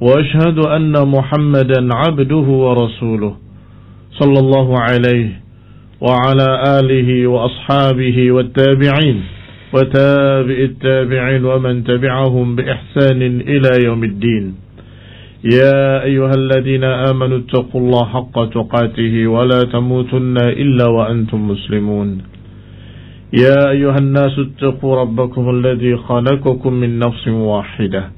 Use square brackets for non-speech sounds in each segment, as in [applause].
وأشهد أن محمدا عبده ورسوله صلى الله عليه وعلى آله وأصحابه والتابعين وتابع التابعين ومن تبعهم بإحسان إلى يوم الدين. يا أيها الذين آمنوا اتقوا الله حق تقاته ولا تموتن إلا وأنتم مسلمون. يا أيها الناس اتقوا ربكم الذي خلقكم من نفس واحدة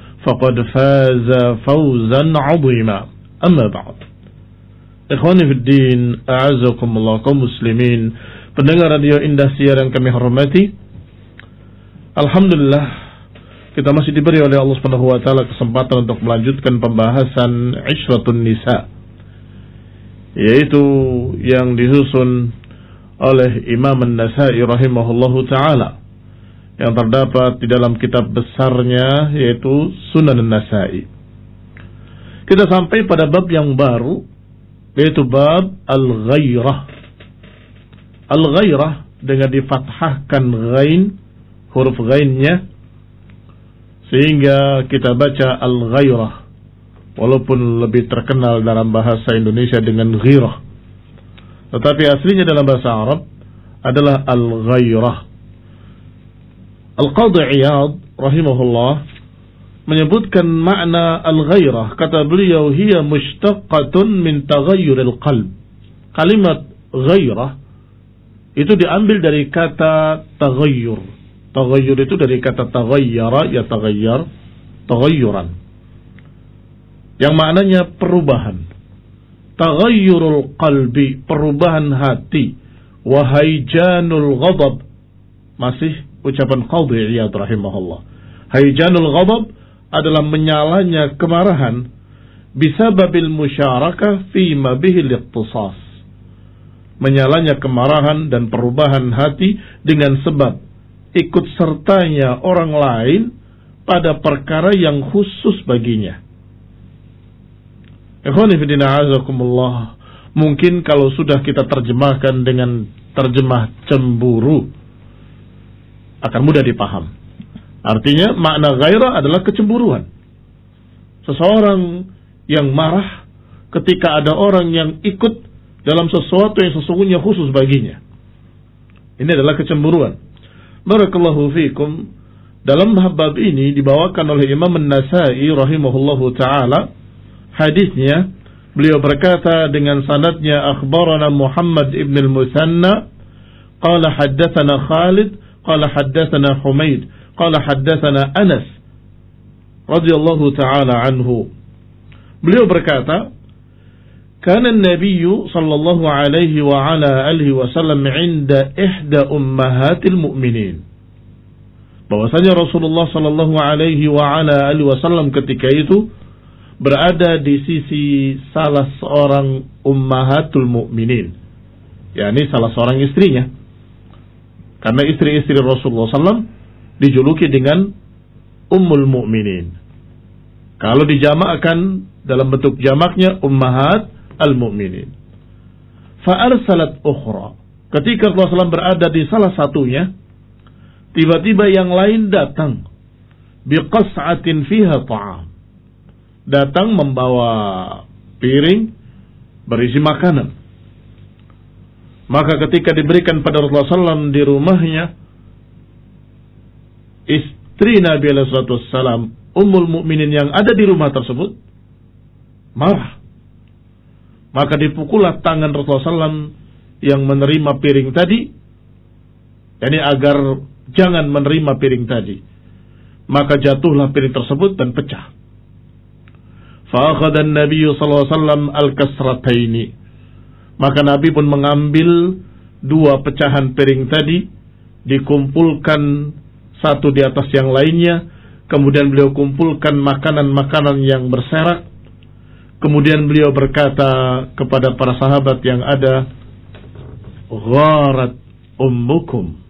فقد فاز فوزا عظيما أما بعد Ikhwani fi din, a'azakumullah kaum muslimin, pendengar radio Indah Siar yang kami hormati. Alhamdulillah kita masih diberi oleh Allah Subhanahu wa taala kesempatan untuk melanjutkan pembahasan Ishratun Nisa yaitu yang disusun oleh Imam An-Nasai rahimahullahu taala yang terdapat di dalam kitab besarnya yaitu Sunan An-Nasai. Kita sampai pada bab yang baru yaitu bab al-ghairah. Al-ghairah dengan difathahkan ghain huruf ghainnya sehingga kita baca al-ghairah walaupun lebih terkenal dalam bahasa Indonesia dengan ghirah. Tetapi aslinya dalam bahasa Arab adalah al-ghairah. Al-Qadhi Iyad rahimahullah menyebutkan makna al-ghairah. Kata beliau hiya mushtaqatun min taghayyuril qalb. Kalimat ghairah itu diambil dari kata taghayyur. Taghayyur itu dari kata taghayyara ya taghayyar taghayyuran. Yang maknanya perubahan. Taghayyurul qalbi perubahan hati. Wahaijanul ghadab. Masih ucapan qadhi iyad rahimahullah haijanul ghadab adalah menyalanya kemarahan bisa babil musyarakah fi bihil iqtisas. Menyalanya kemarahan dan perubahan hati dengan sebab ikut sertanya orang lain pada perkara yang khusus baginya. Mungkin kalau sudah kita terjemahkan dengan terjemah cemburu akan mudah dipaham. Artinya makna gairah adalah kecemburuan. Seseorang yang marah ketika ada orang yang ikut dalam sesuatu yang sesungguhnya khusus baginya. Ini adalah kecemburuan. Barakallahu fiikum. Dalam bab ini dibawakan oleh Imam An-Nasai rahimahullahu taala hadisnya beliau berkata dengan sanadnya akhbarana Muhammad ibn al-Musanna qala haddatsana Khalid qala haddatsana Humaid قال حدثنا Anas radhiyallahu taala anhu. Beliau berkata, كان النبي صلى الله عليه وعلى آله وسلم عند إحدى أمهات المؤمنين bahwasanya Rasulullah Shallallahu Alaihi wa ala alihi Wasallam ketika itu berada di sisi salah seorang ummahatul mukminin, yakni salah seorang istrinya. Karena istri-istri Rasulullah SAW dijuluki dengan Ummul Mukminin. Kalau dijamakkan dalam bentuk jamaknya Ummahat Al-Mu'minin. Fa'arsalat ukhra. Ketika Rasulullah SAW berada di salah satunya, tiba-tiba yang lain datang. Biqas'atin fiha ta'am. Datang membawa piring berisi makanan. Maka ketika diberikan pada Rasulullah SAW di rumahnya, istri Nabi SAW Ummul Mukminin yang ada di rumah tersebut marah. Maka dipukullah tangan Rasulullah SAW yang menerima piring tadi, yani agar jangan menerima piring tadi. Maka jatuhlah piring tersebut dan pecah. Fa'akhadan Nabi SAW al-kasrataini. Maka Nabi pun mengambil dua pecahan piring tadi, dikumpulkan satu di atas yang lainnya, kemudian beliau kumpulkan makanan-makanan yang berserak, kemudian beliau berkata kepada para sahabat yang ada, Gharat ummukum.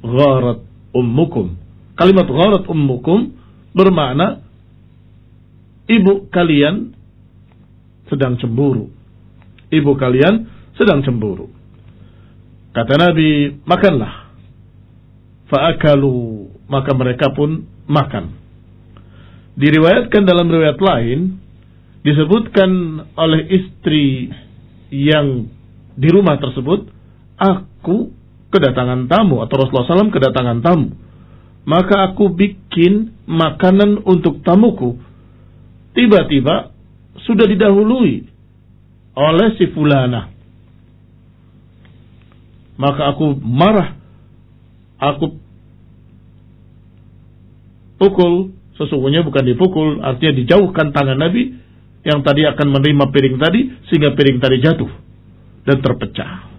Gharat ummukum. Kalimat gharat ummukum bermakna ibu kalian sedang cemburu. Ibu kalian sedang cemburu. Kata Nabi, makanlah. Fa'akalu, maka mereka pun makan. Diriwayatkan dalam riwayat lain, disebutkan oleh istri yang di rumah tersebut, aku kedatangan tamu atau Rasulullah SAW kedatangan tamu. Maka aku bikin makanan untuk tamuku tiba-tiba sudah didahului oleh si fulana. Maka aku marah. Aku pukul. Sesungguhnya bukan dipukul. Artinya dijauhkan tangan Nabi yang tadi akan menerima piring tadi. Sehingga piring tadi jatuh. Dan terpecah.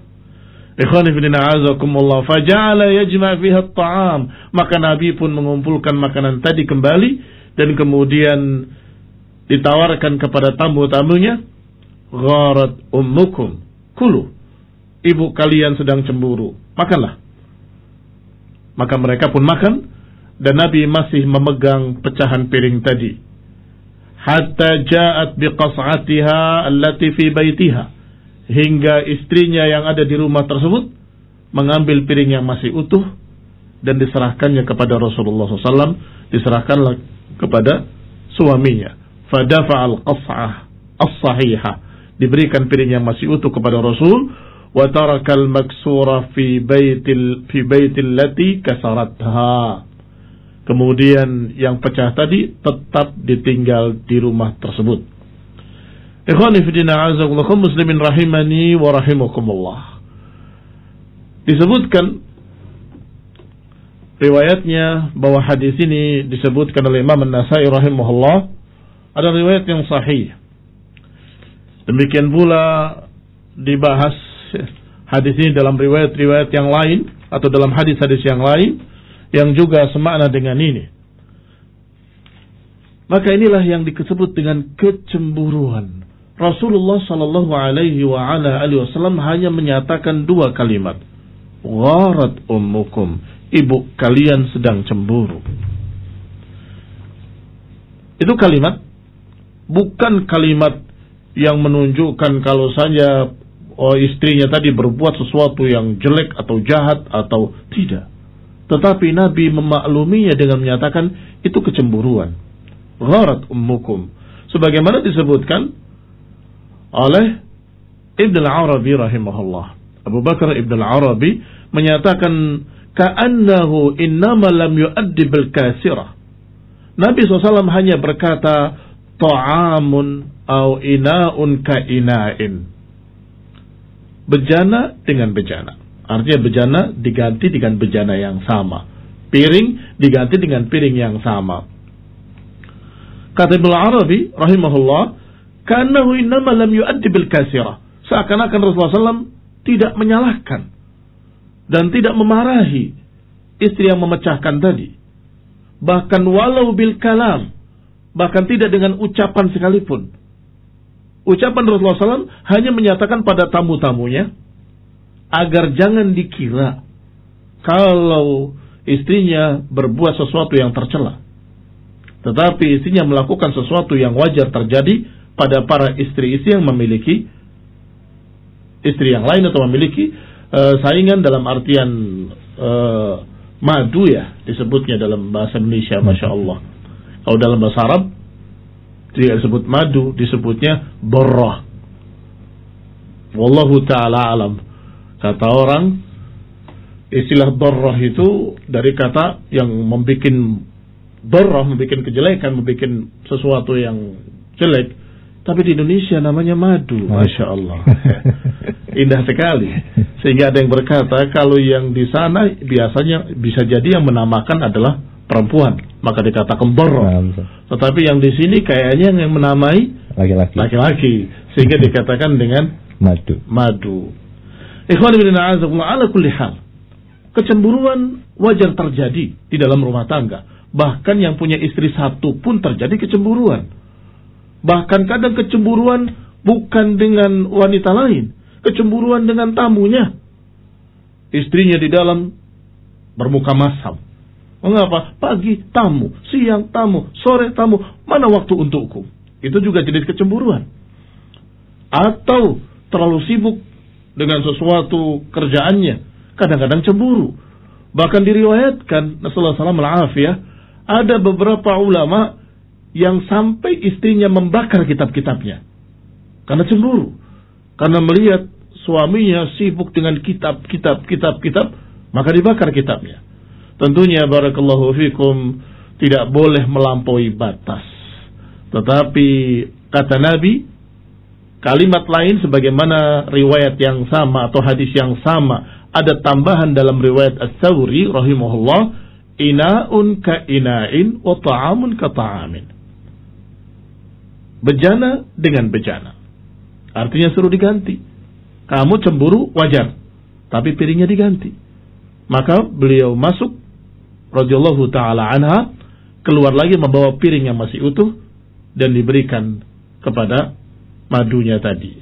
Ikhwan ibn a'azakumullah faja'ala yajma' fiha ta'am. Maka Nabi pun mengumpulkan makanan tadi kembali dan kemudian ditawarkan kepada tamu-tamunya, gharat ummukum, kulu. Ibu kalian sedang cemburu, makanlah. Maka mereka pun makan dan Nabi masih memegang pecahan piring tadi. Hatta ja'at biqas'atiha allati fi baitiha. Hingga istrinya yang ada di rumah tersebut mengambil piring yang masih utuh dan diserahkannya kepada Rasulullah SAW, diserahkanlah kepada suaminya fadafa al-qas'ah as-sahihah diberikan piring yang masih utuh kepada Rasul wa tarakal maksura fi baitil fi baitil lati kasaratha. Kemudian yang pecah tadi tetap ditinggal di rumah tersebut. Ikhwani fillah azakumullah muslimin rahimani wa rahimakumullah. Disebutkan riwayatnya bahwa hadis ini disebutkan oleh Imam An-Nasai rahimahullah. Ada riwayat yang sahih. Demikian pula dibahas hadis ini dalam riwayat-riwayat yang lain atau dalam hadis-hadis yang lain yang juga semakna dengan ini. Maka inilah yang disebut dengan kecemburuan. Rasulullah Shallallahu Alaihi Wasallam hanya menyatakan dua kalimat. Warat ummukum, ibu kalian sedang cemburu. Itu kalimat bukan kalimat yang menunjukkan kalau saja oh, istrinya tadi berbuat sesuatu yang jelek atau jahat atau tidak. Tetapi Nabi memakluminya dengan menyatakan itu kecemburuan. Gharat ummukum. Sebagaimana disebutkan oleh Ibn al-Arabi rahimahullah. Abu Bakar Ibn al-Arabi menyatakan ka'annahu innama lam yu'addi bil kasirah. Nabi SAW hanya berkata ta'amun au ina'un ka ina'in. Bejana dengan bejana. Artinya bejana diganti dengan bejana yang sama. Piring diganti dengan piring yang sama. Kata Ibnu Arabi rahimahullah, "Kanahu innama lam yu'addi bil kasirah." Seakan-akan Rasulullah SAW tidak menyalahkan dan tidak memarahi istri yang memecahkan tadi. Bahkan walau bil kalam, bahkan tidak dengan ucapan sekalipun. Ucapan Rasulullah SAW hanya menyatakan pada tamu-tamunya agar jangan dikira kalau istrinya berbuat sesuatu yang tercela. Tetapi istrinya melakukan sesuatu yang wajar terjadi pada para istri-istri yang memiliki istri yang lain atau memiliki uh, saingan dalam artian uh, madu ya disebutnya dalam bahasa Indonesia, masya Allah. Kalau dalam bahasa Arab tidak disebut madu, disebutnya borah. Wallahu taala alam. Kata orang istilah borah itu dari kata yang membuat dorah, membuat kejelekan, membuat sesuatu yang jelek. Tapi di Indonesia namanya madu, masya Allah, [laughs] indah sekali. Sehingga ada yang berkata kalau yang di sana biasanya bisa jadi yang menamakan adalah perempuan, maka dikatakan dorah. Tetapi yang di sini kayaknya yang menamai laki-laki, laki-laki, sehingga dikatakan dengan madu. Madu. Ikhwan bin ala kulli hal. Kecemburuan wajar terjadi di dalam rumah tangga. Bahkan yang punya istri satu pun terjadi kecemburuan Bahkan kadang kecemburuan bukan dengan wanita lain, kecemburuan dengan tamunya. Istrinya di dalam bermuka masam. Mengapa? Pagi tamu, siang tamu, sore tamu, mana waktu untukku? Itu juga jenis kecemburuan. Atau terlalu sibuk dengan sesuatu kerjaannya, kadang-kadang cemburu. Bahkan diriwayatkan, Rasulullah SAW ada beberapa ulama yang sampai istrinya membakar kitab-kitabnya. Karena cemburu. Karena melihat suaminya sibuk dengan kitab, kitab, kitab, kitab, maka dibakar kitabnya. Tentunya barakallahu fikum tidak boleh melampaui batas. Tetapi kata Nabi, kalimat lain sebagaimana riwayat yang sama atau hadis yang sama ada tambahan dalam riwayat As-Sawri rahimahullah ina'un ka ina'in wa ta'amun ka ta'amin bejana dengan bejana. Artinya suruh diganti. Kamu cemburu wajar, tapi piringnya diganti. Maka beliau masuk radhiyallahu taala anha keluar lagi membawa piring yang masih utuh dan diberikan kepada madunya tadi.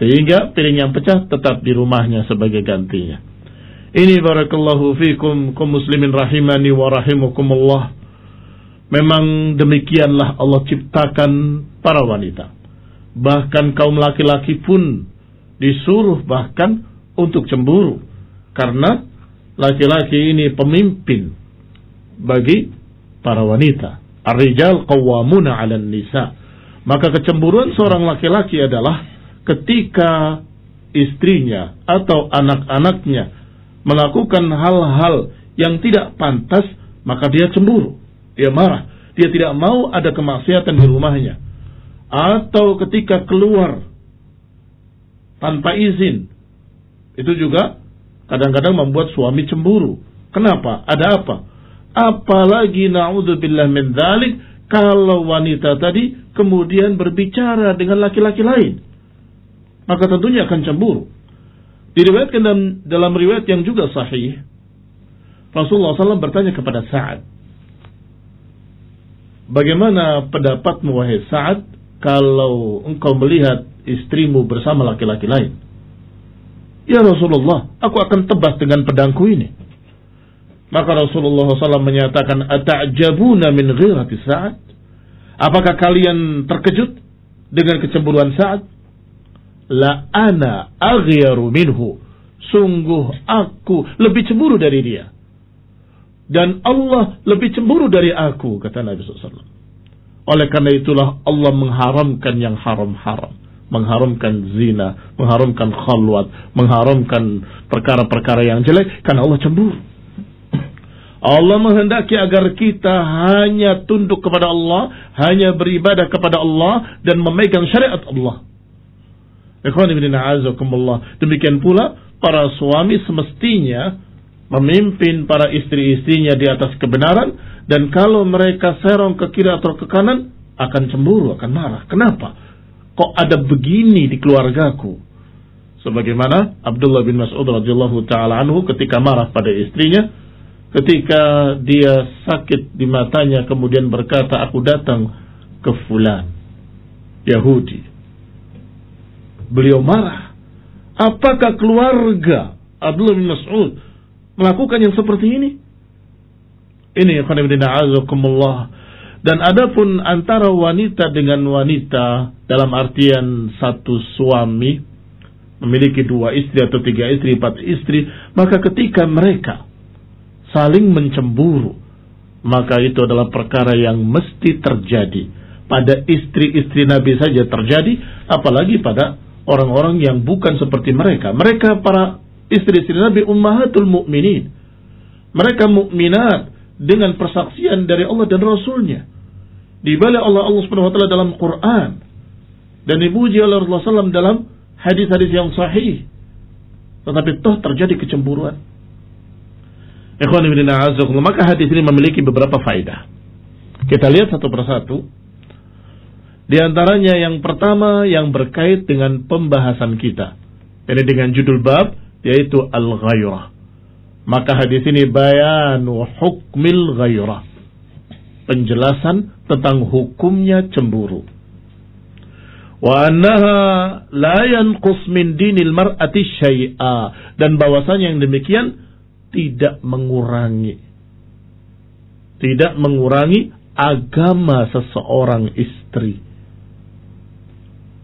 Sehingga piring yang pecah tetap di rumahnya sebagai gantinya. Ini barakallahu fikum kum muslimin rahimani wa rahimakumullah Memang demikianlah Allah ciptakan para wanita. Bahkan kaum laki-laki pun disuruh bahkan untuk cemburu. Karena laki-laki ini pemimpin bagi para wanita. Ar-rijal qawwamuna 'alan nisa. Maka kecemburuan seorang laki-laki adalah ketika istrinya atau anak-anaknya melakukan hal-hal yang tidak pantas, maka dia cemburu. Dia marah. Dia tidak mau ada kemaksiatan di rumahnya. Atau ketika keluar tanpa izin. Itu juga kadang-kadang membuat suami cemburu. Kenapa? Ada apa? Apalagi na'udzubillah min dhalik kalau wanita tadi kemudian berbicara dengan laki-laki lain. Maka tentunya akan cemburu. Diriwayatkan dalam, dalam riwayat yang juga sahih. Rasulullah SAW bertanya kepada Sa'ad. Bagaimana pendapatmu wahai Sa'ad kalau engkau melihat istrimu bersama laki-laki lain? Ya Rasulullah, aku akan tebas dengan pedangku ini. Maka Rasulullah SAW menyatakan, Ata'jabuna min ghirati Sa'ad? Apakah kalian terkejut dengan kecemburuan Sa'ad? La ana aghyaru minhu. Sungguh aku lebih cemburu dari dia dan Allah lebih cemburu dari aku kata Nabi SAW. Oleh karena itulah Allah mengharamkan yang haram-haram, mengharamkan zina, mengharamkan khalwat, mengharamkan perkara-perkara yang jelek karena Allah cemburu. Allah menghendaki agar kita hanya tunduk kepada Allah, hanya beribadah kepada Allah dan memegang syariat Allah. Demikian pula para suami semestinya memimpin para istri-istrinya di atas kebenaran dan kalau mereka serong ke kiri atau ke kanan akan cemburu, akan marah. Kenapa? Kok ada begini di keluargaku? Sebagaimana Abdullah bin Mas'ud radhiyallahu taala anhu ketika marah pada istrinya, ketika dia sakit di matanya kemudian berkata, "Aku datang ke fulan Yahudi." Beliau marah. Apakah keluarga Abdullah bin Mas'ud melakukan yang seperti ini? Ini azakumullah. Dan adapun antara wanita dengan wanita dalam artian satu suami memiliki dua istri atau tiga istri, empat istri, maka ketika mereka saling mencemburu, maka itu adalah perkara yang mesti terjadi. Pada istri-istri Nabi saja terjadi, apalagi pada orang-orang yang bukan seperti mereka. Mereka para istri-istri Nabi ummahatul mukminin. Mereka mukminat dengan persaksian dari Allah dan Rasulnya. Dibalik Allah Allah Subhanahu wa taala dalam Quran dan dipuji oleh Rasulullah SAW dalam hadis-hadis yang sahih. Tetapi toh terjadi kecemburuan. Maka hadis ini memiliki beberapa faedah. Kita lihat satu persatu. Di antaranya yang pertama yang berkait dengan pembahasan kita. Ini dengan judul bab yaitu al-ghairah. Maka hadis ini bayanu hukmil ghairah. Penjelasan tentang hukumnya cemburu. Wa annaha la yanqus min dinil mar'ati syai'a dan bahwasanya yang demikian tidak mengurangi tidak mengurangi agama seseorang istri.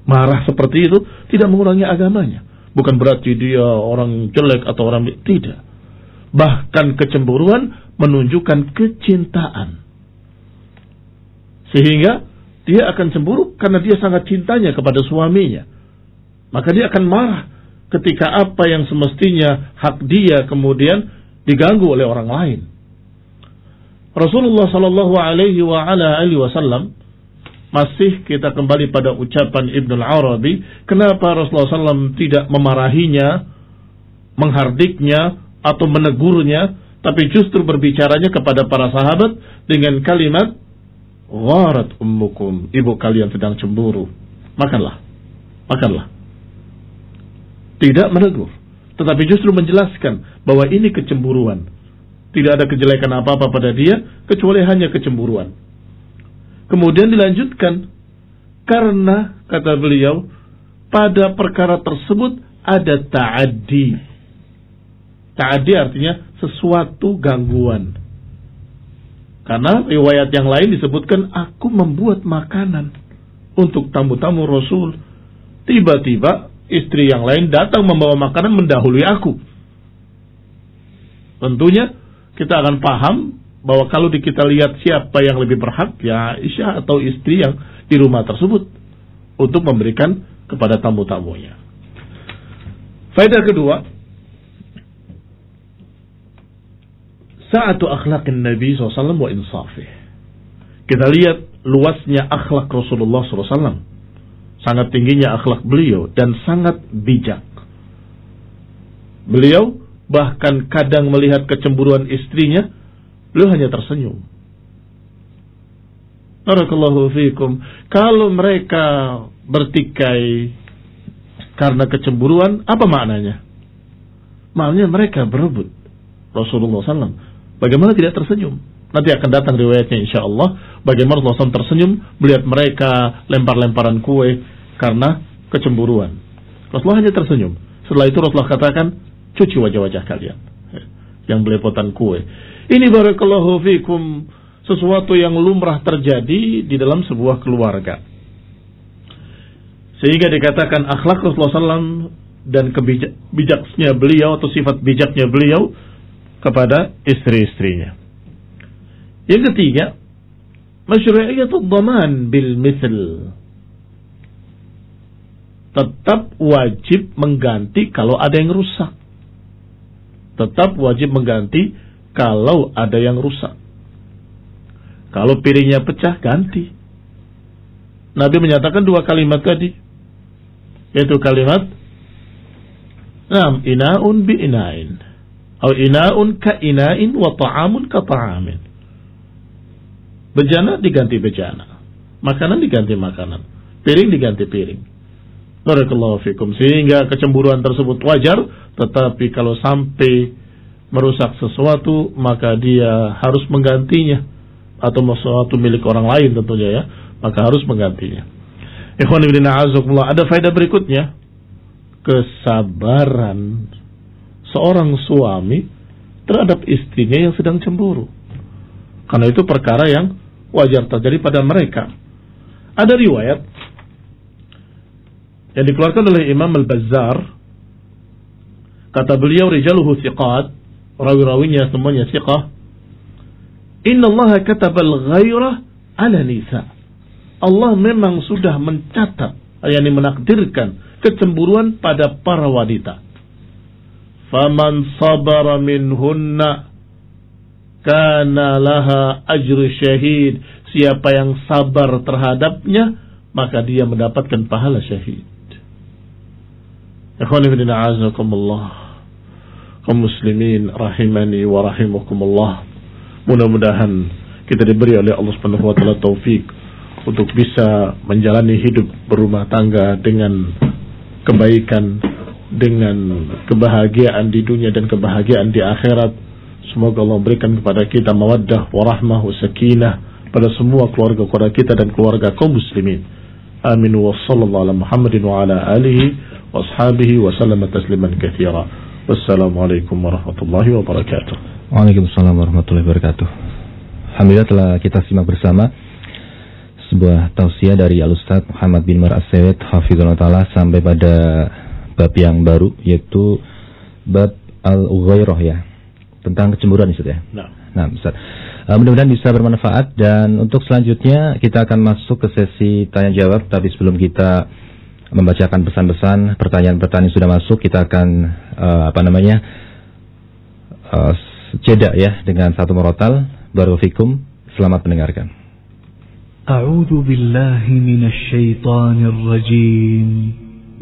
Marah seperti itu tidak mengurangi agamanya. Bukan berarti dia orang jelek atau orang tidak. Bahkan kecemburuan menunjukkan kecintaan. Sehingga dia akan cemburu karena dia sangat cintanya kepada suaminya. Maka dia akan marah ketika apa yang semestinya hak dia kemudian diganggu oleh orang lain. Rasulullah Shallallahu Alaihi Wasallam masih kita kembali pada ucapan Ibnu Arabi, kenapa Rasulullah SAW tidak memarahinya, menghardiknya, atau menegurnya, tapi justru berbicaranya kepada para sahabat dengan kalimat, Warat ummukum, ibu kalian sedang cemburu. Makanlah, makanlah. Tidak menegur, tetapi justru menjelaskan bahwa ini kecemburuan. Tidak ada kejelekan apa-apa pada dia, kecuali hanya kecemburuan. Kemudian dilanjutkan, karena, kata beliau, pada perkara tersebut ada ta'addi. Ta'addi artinya sesuatu gangguan. Karena riwayat yang lain disebutkan, aku membuat makanan untuk tamu-tamu Rasul. Tiba-tiba istri yang lain datang membawa makanan mendahului aku. Tentunya kita akan paham bahwa kalau kita lihat siapa yang lebih berhak ya Aisyah atau istri yang di rumah tersebut untuk memberikan kepada tamu-tamunya. Faedah kedua, saatu akhlaqin Nabi SAW wa insafih. Kita lihat luasnya akhlak Rasulullah SAW sangat tingginya akhlak beliau dan sangat bijak. Beliau bahkan kadang melihat kecemburuan istrinya, beliau hanya tersenyum. Barakallahu fikum. Kalau mereka bertikai karena kecemburuan, apa maknanya? Maknanya mereka berebut. Rasulullah SAW. Bagaimana tidak tersenyum? Nanti akan datang riwayatnya insya Allah. Bagaimana Rasulullah SAW tersenyum melihat mereka lempar-lemparan kue karena kecemburuan. Rasulullah hanya tersenyum. Setelah itu Rasulullah katakan, cuci wajah-wajah kalian. Yang belepotan kue. Ini barakallahu fikum sesuatu yang lumrah terjadi di dalam sebuah keluarga. Sehingga dikatakan akhlak Rasulullah SAW dan kebijaknya beliau atau sifat bijaknya beliau kepada istri-istrinya. Yang ketiga, masyru'iyatul dhaman bil mithl tetap wajib mengganti kalau ada yang rusak. Tetap wajib mengganti kalau ada yang rusak. Kalau piringnya pecah, ganti. Nabi menyatakan dua kalimat tadi. Yaitu kalimat Nam ina'un bi Atau ina'un ka ina'in wa ta'amun ka ta'amin. Bejana diganti bejana. Makanan diganti makanan. Piring diganti piring. Barakallahu fikum. Sehingga kecemburuan tersebut wajar, tetapi kalau sampai merusak sesuatu, maka dia harus menggantinya. Atau sesuatu milik orang lain tentunya ya, maka harus menggantinya. Ikhwan ibn ada faedah berikutnya. Kesabaran seorang suami terhadap istrinya yang sedang cemburu. Karena itu perkara yang wajar terjadi pada mereka. Ada riwayat yang dikeluarkan oleh Imam Al-Bazzar. Kata beliau rijaluhu thiqat. Rawi-rawinya semuanya thiqah. Inna Allah kataba al-ghairah ala nisa. Allah memang sudah mencatat yakni menakdirkan kecemburuan pada para wanita faman sabara minhunna kana laha ajru syahid. Siapa yang sabar terhadapnya, maka dia mendapatkan pahala syahid. Ikhwanifidina azakumullah kaum muslimin rahimani wa rahimakumullah. Mudah-mudahan kita diberi oleh Allah Subhanahu wa taala taufik untuk bisa menjalani hidup berumah tangga dengan kebaikan, dengan kebahagiaan di dunia dan kebahagiaan di akhirat. Semoga Allah memberikan kepada kita mawaddah, warahmah, sakinah pada semua keluarga-keluarga kita dan keluarga kaum muslimin. Amin wa sallallahu ala Muhammadin wa ala alihi wa ashabihi wa sallama tasliman katsira. Wassalamualaikum warahmatullahi wabarakatuh. Waalaikumsalam warahmatullahi wabarakatuh. Alhamdulillah telah kita simak bersama sebuah tausiah dari Al-Ustaz Muhammad bin Mar As-Sawid Hafizullah Ta'ala sampai pada bab yang baru yaitu bab al-ghairah ya. Tentang kecemburuan Ustaz ya. Nah, nah Uh, mudah-mudahan bisa bermanfaat. Dan untuk selanjutnya kita akan masuk ke sesi tanya jawab tapi sebelum kita membacakan pesan-pesan pertanyaan-pertanyaan sudah masuk kita akan uh, apa namanya uh, jeda ya dengan satu morotal barofikum selamat mendengarkan. A'udzu billahi minasy rajim.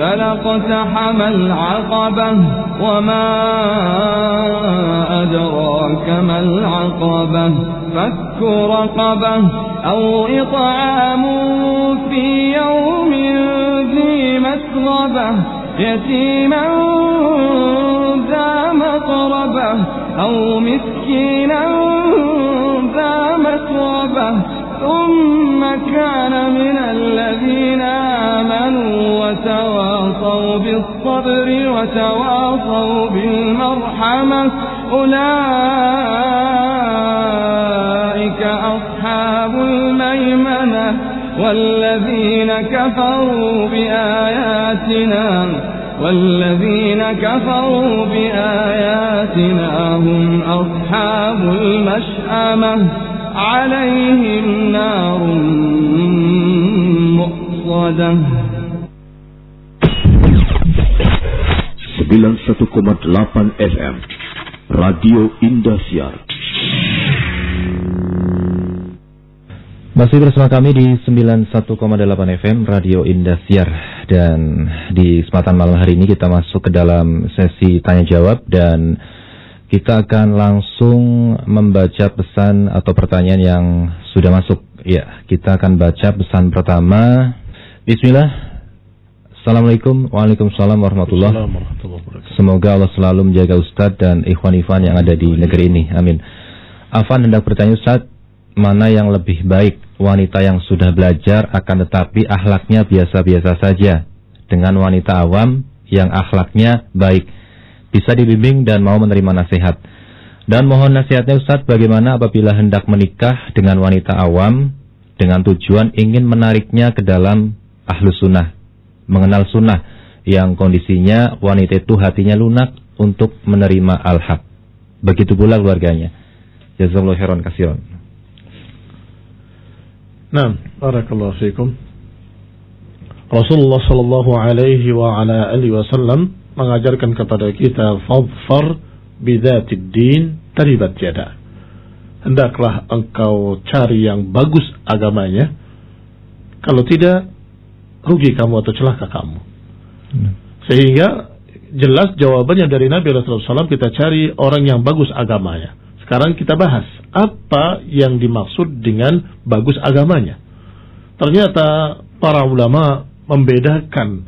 فلقتحم العقبة وما أدراك ما العقبة فك رقبة أو إطعام في يوم ذي مسغبة يتيما ذا مقربة أو مسكينا ذا مسربة ثم كان من الذين آمنوا وتواصوا بالصبر وتواصوا بالمرحمة. أولئك أصحاب الميمنة والذين كفروا بآياتنا والذين كفروا بآياتنا هم أصحاب المشأمة. عليهم نار مؤصدة 91,8 FM Radio Indosiar Masih bersama kami di 91,8 FM Radio Indosiar dan di kesempatan malam hari ini kita masuk ke dalam sesi tanya jawab dan kita akan langsung membaca pesan atau pertanyaan yang sudah masuk. Ya, kita akan baca pesan pertama. Bismillah. Assalamualaikum Waalaikumsalam warahmatullahi wabarakatuh. Semoga Allah selalu menjaga Ustadz dan ikhwan-ikhwan yang ada di negeri ini. Amin. Afan hendak bertanya Ustadz, mana yang lebih baik wanita yang sudah belajar akan tetapi akhlaknya biasa-biasa saja dengan wanita awam yang akhlaknya baik, bisa dibimbing dan mau menerima nasihat. Dan mohon nasihatnya Ustadz bagaimana apabila hendak menikah dengan wanita awam dengan tujuan ingin menariknya ke dalam ahlus sunnah mengenal sunnah yang kondisinya wanita itu hatinya lunak untuk menerima al-haq. Begitu pula keluarganya. Jazakallahu khairan kasiran. Nah, barakallahu fiikum. Rasulullah sallallahu alaihi wa ala wasallam mengajarkan kepada kita fadfar bidzatid din taribat jada. Hendaklah engkau cari yang bagus agamanya. Kalau tidak, rugi kamu atau celaka kamu. Hmm. Sehingga jelas jawabannya dari Nabi Rasulullah SAW kita cari orang yang bagus agamanya. Sekarang kita bahas apa yang dimaksud dengan bagus agamanya. ternyata para ulama membedakan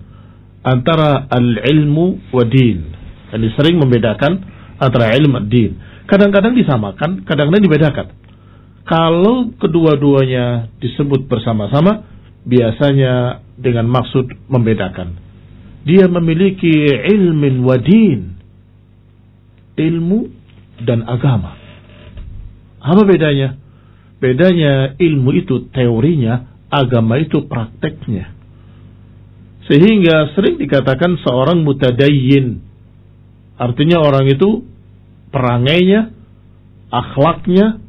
antara al-ilmu wa din. Jadi sering membedakan antara ilmu dan din. Kadang-kadang disamakan, kadang-kadang dibedakan. Kalau kedua-duanya disebut bersama-sama, biasanya dengan maksud membedakan. Dia memiliki ilmin wa din. Ilmu dan agama. Apa bedanya? Bedanya ilmu itu teorinya, agama itu prakteknya. Sehingga sering dikatakan seorang mutadayyin. Artinya orang itu perangainya, akhlaknya,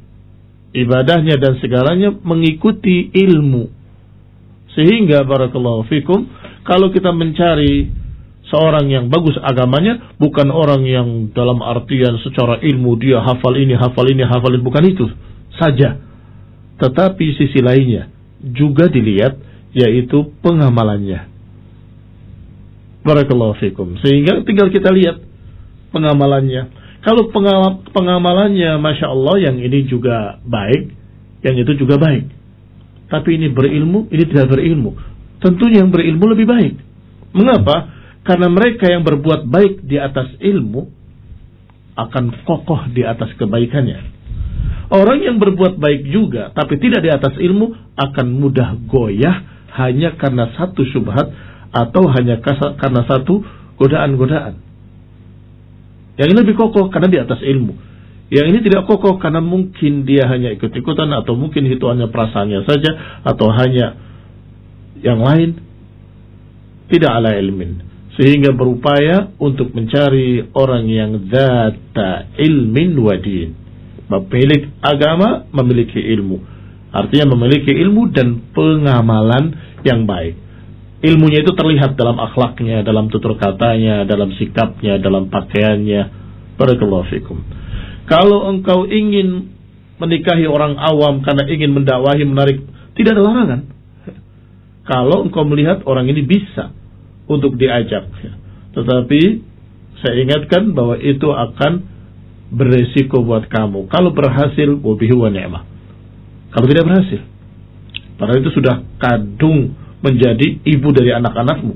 ibadahnya dan segalanya mengikuti ilmu. Sehingga barakallahu fikum, kalau kita mencari seorang yang bagus agamanya bukan orang yang dalam artian secara ilmu dia hafal ini, hafal ini, hafal ini bukan itu saja tetapi sisi lainnya juga dilihat yaitu pengamalannya. Barakallahu fikum. Sehingga tinggal kita lihat pengamalannya. Kalau pengamalannya Masya Allah yang ini juga baik, yang itu juga baik. Tapi ini berilmu, ini tidak berilmu. Tentunya yang berilmu lebih baik. Mengapa? Karena mereka yang berbuat baik di atas ilmu akan kokoh di atas kebaikannya. Orang yang berbuat baik juga tapi tidak di atas ilmu akan mudah goyah hanya karena satu syubhat atau hanya karena satu godaan-godaan. Yang ini lebih kokoh karena di atas ilmu. Yang ini tidak kokoh karena mungkin dia hanya ikut-ikutan atau mungkin itu hanya perasaannya saja atau hanya yang lain tidak ala ilmin sehingga berupaya untuk mencari orang yang data ilmin wadin Pemilik agama memiliki ilmu. Artinya memiliki ilmu dan pengamalan yang baik. Ilmunya itu terlihat dalam akhlaknya, dalam tutur katanya, dalam sikapnya, dalam pakaiannya. Barakallahu fikum. Kalau engkau ingin menikahi orang awam karena ingin mendakwahi, menarik, tidak ada larangan. Kalau engkau melihat orang ini bisa untuk diajak. Tetapi saya ingatkan bahwa itu akan beresiko buat kamu. Kalau berhasil, wabihi wa ni'mah. Kalau tidak berhasil, padahal itu sudah kadung menjadi ibu dari anak-anakmu.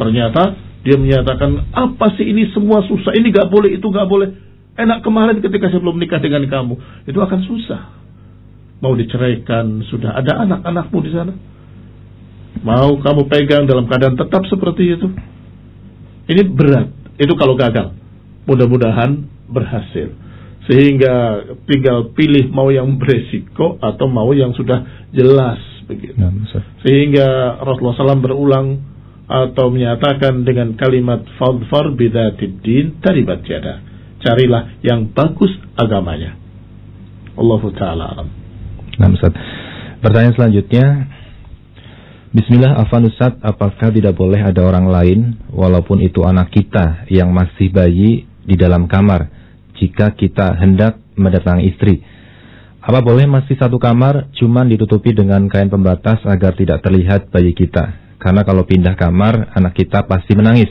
Ternyata dia menyatakan, apa sih ini semua susah, ini gak boleh, itu gak boleh. Enak kemarin ketika saya belum menikah dengan kamu. Itu akan susah. Mau diceraikan, sudah ada anak-anakmu di sana. Mau kamu pegang dalam keadaan tetap seperti itu. Ini berat. Itu kalau gagal. Mudah-mudahan berhasil. Sehingga tinggal pilih mau yang beresiko atau mau yang sudah jelas begitu. Ya, Sehingga Rasulullah SAW berulang atau menyatakan dengan kalimat fadfar bidatid din taribat jada. Carilah yang bagus agamanya. Allah taala alam. Nah, Ustaz. Pertanyaan selanjutnya Bismillah Afan Ustaz, apakah tidak boleh ada orang lain walaupun itu anak kita yang masih bayi di dalam kamar jika kita hendak mendatangi istri. Apa boleh masih satu kamar cuman ditutupi dengan kain pembatas agar tidak terlihat bayi kita? Karena kalau pindah kamar anak kita pasti menangis.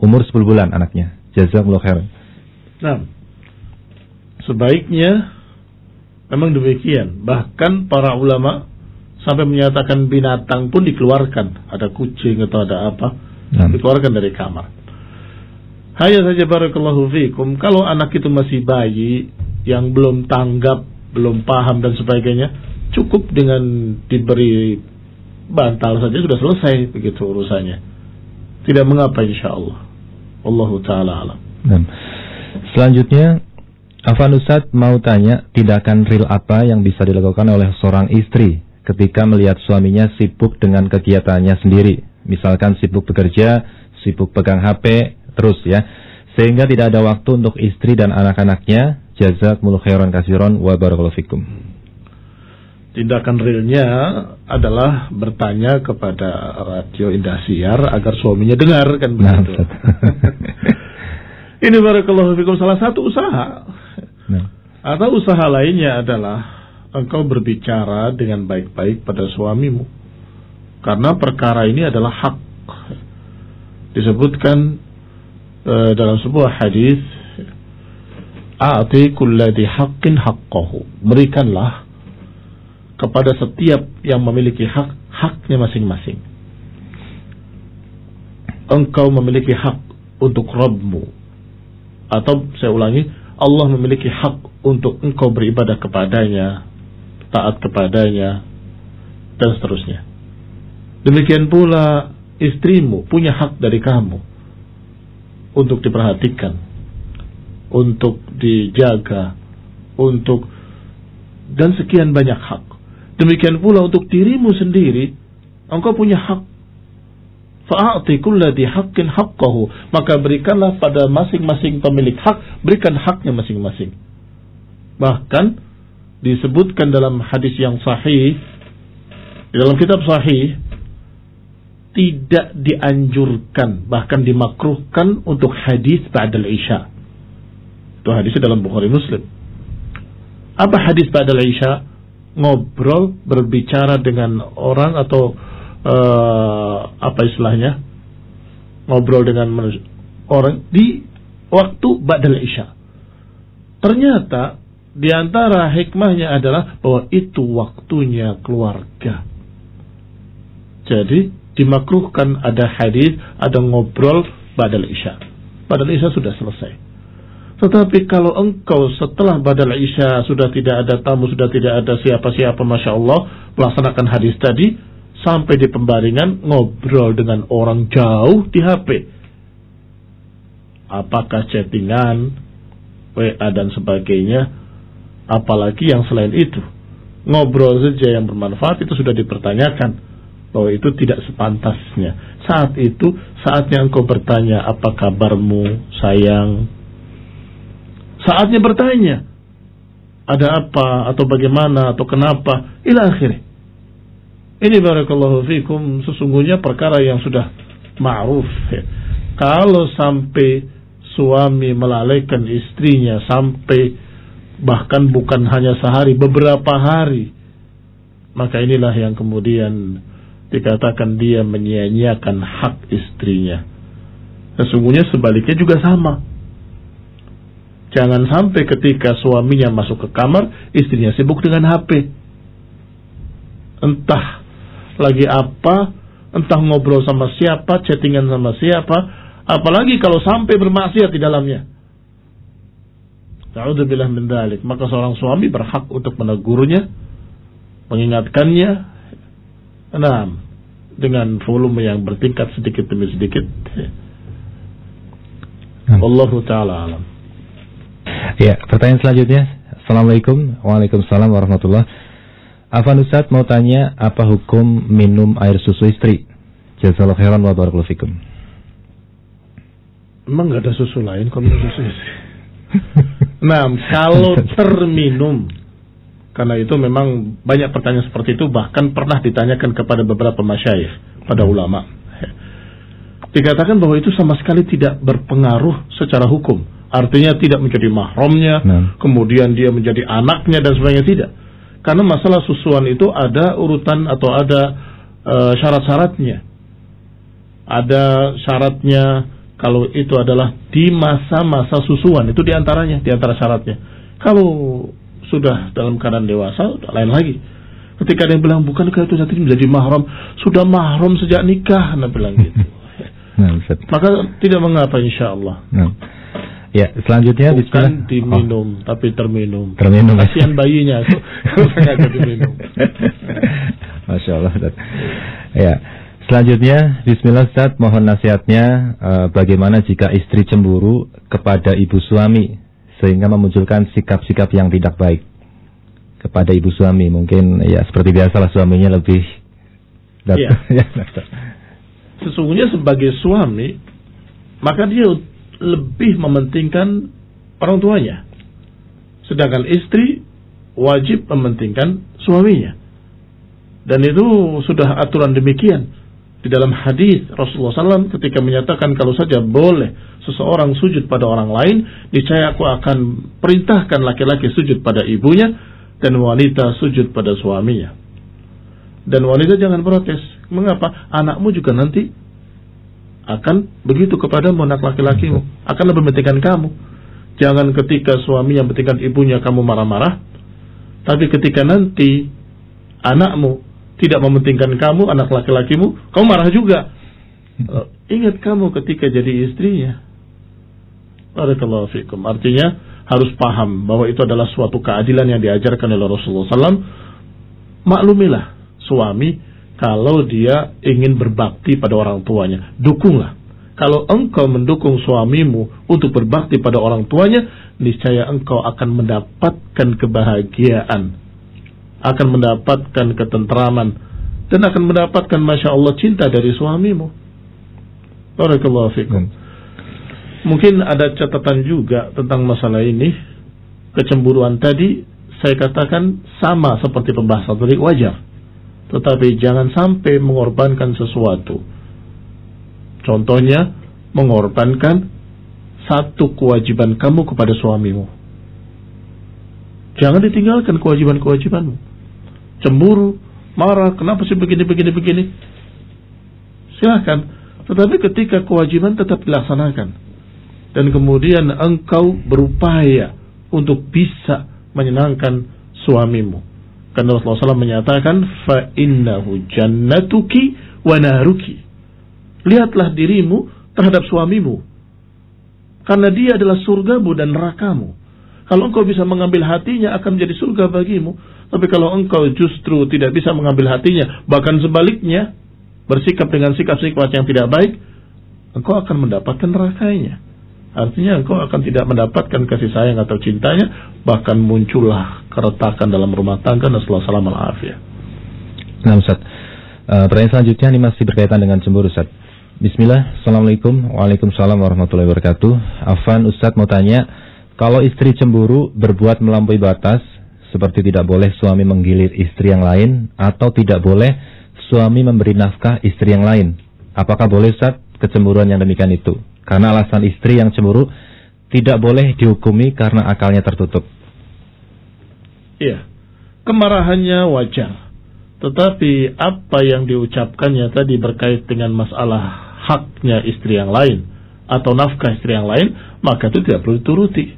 Umur 10 bulan anaknya. Jazakumullah khair. Nah, sebaiknya memang demikian. Bahkan para ulama sampai menyatakan binatang pun dikeluarkan. Ada kucing atau ada apa, nah. dikeluarkan dari kamar. Hanya saja barakallahu fikum, kalau anak itu masih bayi yang belum tanggap, belum paham dan sebagainya, cukup dengan diberi bantal saja sudah selesai begitu urusannya. Tidak mengapa insya Allah. Allah taala alam. Dan selanjutnya Afan Ustaz mau tanya tindakan real apa yang bisa dilakukan oleh seorang istri ketika melihat suaminya sibuk dengan kegiatannya sendiri. Misalkan sibuk bekerja, sibuk pegang HP, terus ya. Sehingga tidak ada waktu untuk istri dan anak-anaknya. Jazakumullah khairan kasiron wa barakallahu fikum. Tindakan realnya adalah bertanya kepada radio Indasiar agar suaminya dengar kan nah, begitu. Nah, [laughs] Ini barakallahu fikum salah satu usaha. Nah. Atau usaha lainnya adalah engkau berbicara dengan baik-baik pada suamimu. Karena perkara ini adalah hak. Disebutkan Eh, dalam sebuah hadis A'ti haqqin haqqahu. Berikanlah kepada setiap yang memiliki hak, haknya masing-masing. Engkau memiliki hak untuk Rabbmu. Atau saya ulangi, Allah memiliki hak untuk engkau beribadah kepadanya, taat kepadanya, dan seterusnya. Demikian pula istrimu punya hak dari kamu untuk diperhatikan, untuk dijaga, untuk dan sekian banyak hak. Demikian pula untuk dirimu sendiri, engkau punya hak. Fa'ati kulladhi haqqin haqqahu. Maka berikanlah pada masing-masing pemilik hak, berikan haknya masing-masing. Bahkan disebutkan dalam hadis yang sahih, dalam kitab sahih, tidak dianjurkan, bahkan dimakruhkan untuk hadis ba'dal isya. Itu hadisnya dalam Bukhari Muslim. Apa hadis ba'dal isya? ngobrol berbicara dengan orang atau uh, apa istilahnya ngobrol dengan orang di waktu badal isya. Ternyata di antara hikmahnya adalah bahwa itu waktunya keluarga. Jadi dimakruhkan ada hadis, ada ngobrol badal isya. Badal isya sudah selesai. Tetapi kalau engkau setelah badal isya sudah tidak ada tamu, sudah tidak ada siapa-siapa, Masya Allah, melaksanakan hadis tadi, sampai di pembaringan ngobrol dengan orang jauh di HP. Apakah chattingan, WA dan sebagainya, apalagi yang selain itu. Ngobrol saja yang bermanfaat itu sudah dipertanyakan bahwa itu tidak sepantasnya. Saat itu, saatnya engkau bertanya, apa kabarmu, sayang, Saatnya bertanya. Ada apa atau bagaimana atau kenapa. Ila akhir. Ini barakallahu fikum sesungguhnya perkara yang sudah ma'ruf. Ya. Kalau sampai suami melalaikan istrinya sampai bahkan bukan hanya sehari, beberapa hari. Maka inilah yang kemudian dikatakan dia menyia-nyiakan hak istrinya. Sesungguhnya sebaliknya juga sama. Jangan sampai ketika suaminya masuk ke kamar, istrinya sibuk dengan HP. Entah lagi apa, entah ngobrol sama siapa, chattingan sama siapa, apalagi kalau sampai bermaksiat di dalamnya. Ta'udzubillah min dalik. Maka seorang suami berhak untuk menegurnya, mengingatkannya, nah, dengan volume yang bertingkat sedikit demi sedikit. Wallahu ta'ala alam. Ya, pertanyaan selanjutnya. Assalamualaikum. Waalaikumsalam warahmatullah. Afan Ustaz mau tanya apa hukum minum air susu istri? Jazakallahu khairan wa barakallahu fikum. Emang gak ada susu lain kalau susu istri? [laughs] nah, kalau [laughs] terminum karena itu memang banyak pertanyaan seperti itu bahkan pernah ditanyakan kepada beberapa masyayikh pada ulama dikatakan bahwa itu sama sekali tidak berpengaruh secara hukum Artinya tidak menjadi mahramnya, nah. kemudian dia menjadi anaknya dan sebagainya tidak. Karena masalah susuan itu ada urutan atau ada uh, syarat-syaratnya. Ada syaratnya kalau itu adalah di masa-masa susuan itu di antaranya, di antara syaratnya. Kalau sudah dalam keadaan dewasa, lain lagi. Ketika dia bilang bukan itu nanti menjadi mahram, sudah mahram sejak nikah, nah bilang gitu. [laughs] Nah, Maka tidak mengapa insya Allah. Nah. Ya, selanjutnya Bukan Bismillah. diminum, oh. tapi terminum. Terminum. Kasihan bayinya. [laughs] diminum. Masya Allah. Ya. Selanjutnya, Bismillah Ustaz, mohon nasihatnya uh, bagaimana jika istri cemburu kepada ibu suami sehingga memunculkan sikap-sikap yang tidak baik kepada ibu suami. Mungkin ya seperti biasalah suaminya lebih [laughs] ya. Sesungguhnya sebagai suami, maka dia lebih mementingkan orang tuanya. Sedangkan istri wajib mementingkan suaminya. Dan itu sudah aturan demikian. Di dalam hadis Rasulullah SAW ketika menyatakan kalau saja boleh seseorang sujud pada orang lain, niscaya aku akan perintahkan laki-laki sujud pada ibunya dan wanita sujud pada suaminya. Dan wanita jangan protes. Mengapa? Anakmu juga nanti akan begitu kepada anak laki-lakimu akan lebih mementingkan kamu jangan ketika suami yang mementingkan ibunya kamu marah-marah tapi ketika nanti anakmu tidak mementingkan kamu, anak laki-lakimu, kamu marah juga. Uh, ingat kamu ketika jadi istrinya. Barakallahu fikum. Artinya harus paham bahwa itu adalah suatu keadilan yang diajarkan oleh Rasulullah SAW. Maklumilah suami kalau dia ingin berbakti pada orang tuanya, dukunglah. Kalau engkau mendukung suamimu untuk berbakti pada orang tuanya, niscaya engkau akan mendapatkan kebahagiaan, akan mendapatkan ketentraman, dan akan mendapatkan masya Allah cinta dari suamimu. Barakallahu fikum. Mungkin ada catatan juga tentang masalah ini. Kecemburuan tadi saya katakan sama seperti pembahasan tadi wajar. Tetapi jangan sampai mengorbankan sesuatu. Contohnya, mengorbankan satu kewajiban kamu kepada suamimu. Jangan ditinggalkan kewajiban-kewajibanmu. Cemburu, marah, kenapa sih begini, begini, begini. Silahkan. Tetapi ketika kewajiban tetap dilaksanakan. Dan kemudian engkau berupaya untuk bisa menyenangkan suamimu. Karena Rasulullah SAW menyatakan, jannatuki wa naruki. Lihatlah dirimu terhadap suamimu. Karena dia adalah surgamu dan nerakamu. Kalau engkau bisa mengambil hatinya akan menjadi surga bagimu. Tapi kalau engkau justru tidak bisa mengambil hatinya, bahkan sebaliknya, bersikap dengan sikap-sikap yang tidak baik, engkau akan mendapatkan nerakanya. Artinya engkau akan tidak mendapatkan kasih sayang atau cintanya, bahkan muncullah keretakan dalam rumah tangga dan setelah salam al-afiyah. Nah Ustaz, uh, pertanyaan selanjutnya ini masih berkaitan dengan cemburu Ustaz. Bismillah, Assalamualaikum Waalaikumsalam warahmatullahi wabarakatuh Afan Ustaz mau tanya Kalau istri cemburu berbuat melampaui batas Seperti tidak boleh suami menggilir istri yang lain Atau tidak boleh suami memberi nafkah istri yang lain Apakah boleh Ustaz kecemburuan yang demikian itu karena alasan istri yang cemburu tidak boleh dihukumi karena akalnya tertutup. Iya, kemarahannya wajar. Tetapi apa yang diucapkannya tadi berkait dengan masalah haknya istri yang lain atau nafkah istri yang lain, maka itu tidak perlu dituruti.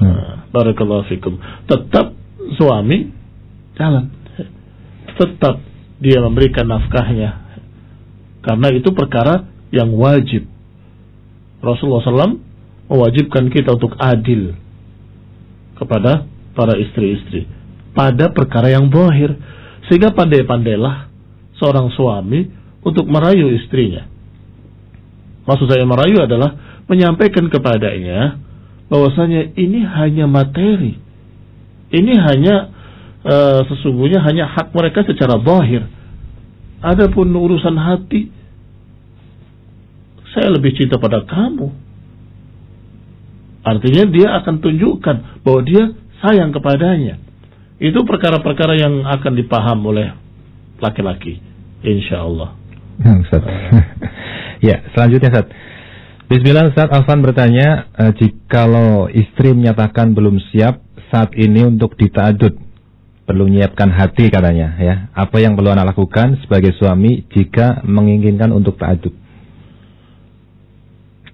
Hmm. Barakallahu fikum. Tetap suami jalan. Tetap dia memberikan nafkahnya. Karena itu perkara yang wajib Rasulullah SAW mewajibkan kita untuk adil kepada para istri-istri pada perkara yang bohir sehingga pandai-pandailah seorang suami untuk merayu istrinya maksud saya merayu adalah menyampaikan kepadanya bahwasanya ini hanya materi ini hanya uh, sesungguhnya hanya hak mereka secara bohir adapun urusan hati saya lebih cinta pada kamu. Artinya dia akan tunjukkan bahwa dia sayang kepadanya. Itu perkara-perkara yang akan dipaham oleh laki-laki. Insya Allah. Hmm, [laughs] ya, selanjutnya Ustaz. Bismillah Ustaz Alfan bertanya, e, jikalau istri menyatakan belum siap saat ini untuk ditaadud, perlu menyiapkan hati katanya ya. Apa yang perlu anak lakukan sebagai suami jika menginginkan untuk taadud?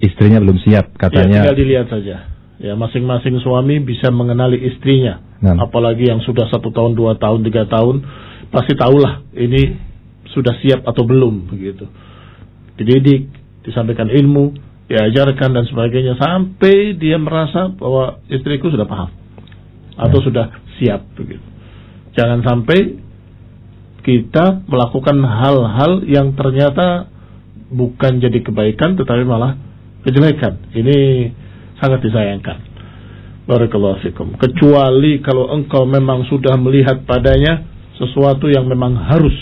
istrinya belum siap katanya. Ya, tinggal dilihat saja. Ya, masing-masing suami bisa mengenali istrinya. Nah. Apalagi yang sudah satu tahun, dua tahun, tiga tahun, pasti tahulah ini sudah siap atau belum begitu. Dididik, disampaikan ilmu, diajarkan dan sebagainya sampai dia merasa bahwa istriku sudah paham atau sudah siap begitu. Jangan sampai kita melakukan hal-hal yang ternyata bukan jadi kebaikan tetapi malah kejelekan. Ini sangat disayangkan. Barakallahu fikum. Kecuali kalau engkau memang sudah melihat padanya sesuatu yang memang harus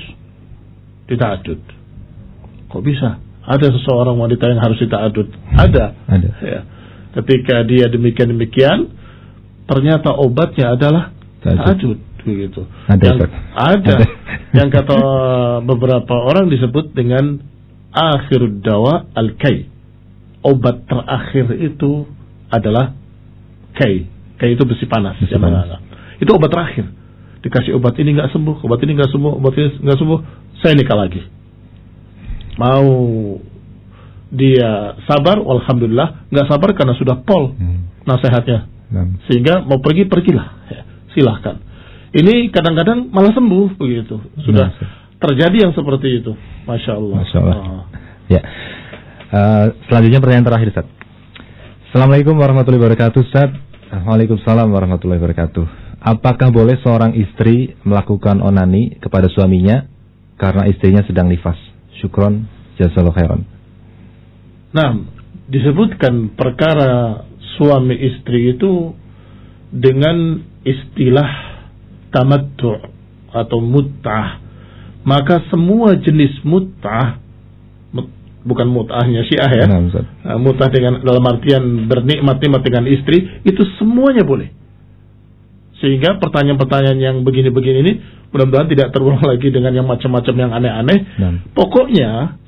ditaadud. Kok bisa? Ada seseorang wanita yang harus ditaadud? Ada. Ada. Ya. Ketika dia demikian-demikian, ternyata obatnya adalah taadud begitu. Ada. Yang, ada. yang kata [laughs] beberapa orang disebut dengan akhir dawa al-kai obat terakhir itu adalah kai. Kai itu besi panas. Besi panas. Itu obat terakhir. Dikasih obat ini nggak sembuh, obat ini nggak sembuh, obat ini nggak sembuh, saya nikah lagi. Mau dia sabar, alhamdulillah, nggak sabar karena sudah pol hmm. nasihatnya. Hmm. Sehingga mau pergi pergilah, ya, silahkan. Ini kadang-kadang malah sembuh begitu. Sudah Nah, terjadi yang seperti itu. Masya Allah. Masya Allah. Ah. Ya. Eh, selanjutnya pertanyaan terakhir Ustaz. Assalamualaikum warahmatullahi wabarakatuh Ustaz. Waalaikumsalam warahmatullahi wabarakatuh. Apakah boleh seorang istri melakukan onani kepada suaminya karena istrinya sedang nifas? Syukron, jazakallahu khairan. Nah, disebutkan perkara suami istri itu dengan istilah tamattu atau mut'ah. Maka semua jenis mut'ah mut- bukan mut'ahnya Syiah ya. Nah. Uh, mut'ah dengan dalam artian bernikmat-nikmat dengan istri itu semuanya boleh. Sehingga pertanyaan-pertanyaan yang begini-begini ini mudah-mudahan tidak terulang [laughs] lagi dengan yang macam-macam yang aneh-aneh. Nah. Pokoknya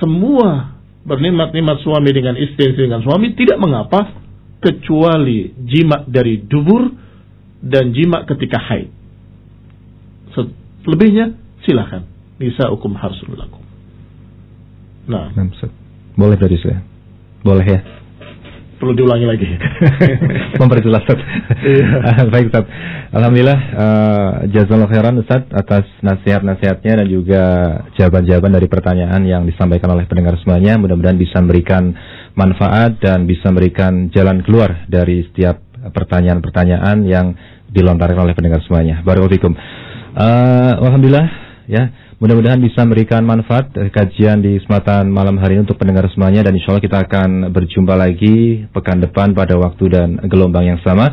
semua bernikmat-nikmat suami dengan istri, istri dengan suami tidak mengapa kecuali jima dari dubur dan jima ketika haid. Se- Selebihnya silahkan. Nisa hukum harsul lakum. Nah, Nah. Boleh berarti saya. Boleh ya. Perlu diulangi lagi. [laughs] Memperjelas Ustaz. Iya. [laughs] Baik Ustaz. Alhamdulillah uh, jazakallahu khairan Ustaz atas nasihat-nasihatnya dan juga jawaban-jawaban dari pertanyaan yang disampaikan oleh pendengar semuanya. Mudah-mudahan bisa memberikan manfaat dan bisa memberikan jalan keluar dari setiap pertanyaan-pertanyaan yang dilontarkan oleh pendengar semuanya. Barakallahu fikum. Uh, Alhamdulillah ya mudah-mudahan bisa memberikan manfaat kajian di kesempatan malam hari ini untuk pendengar semuanya dan insya Allah kita akan berjumpa lagi pekan depan pada waktu dan gelombang yang sama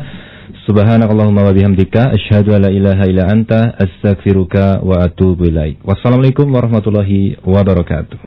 Subhanakallahumma wa bihamdika asyhadu an la ilaha illa anta astaghfiruka wa atubu ilaik. Wassalamualaikum warahmatullahi wabarakatuh.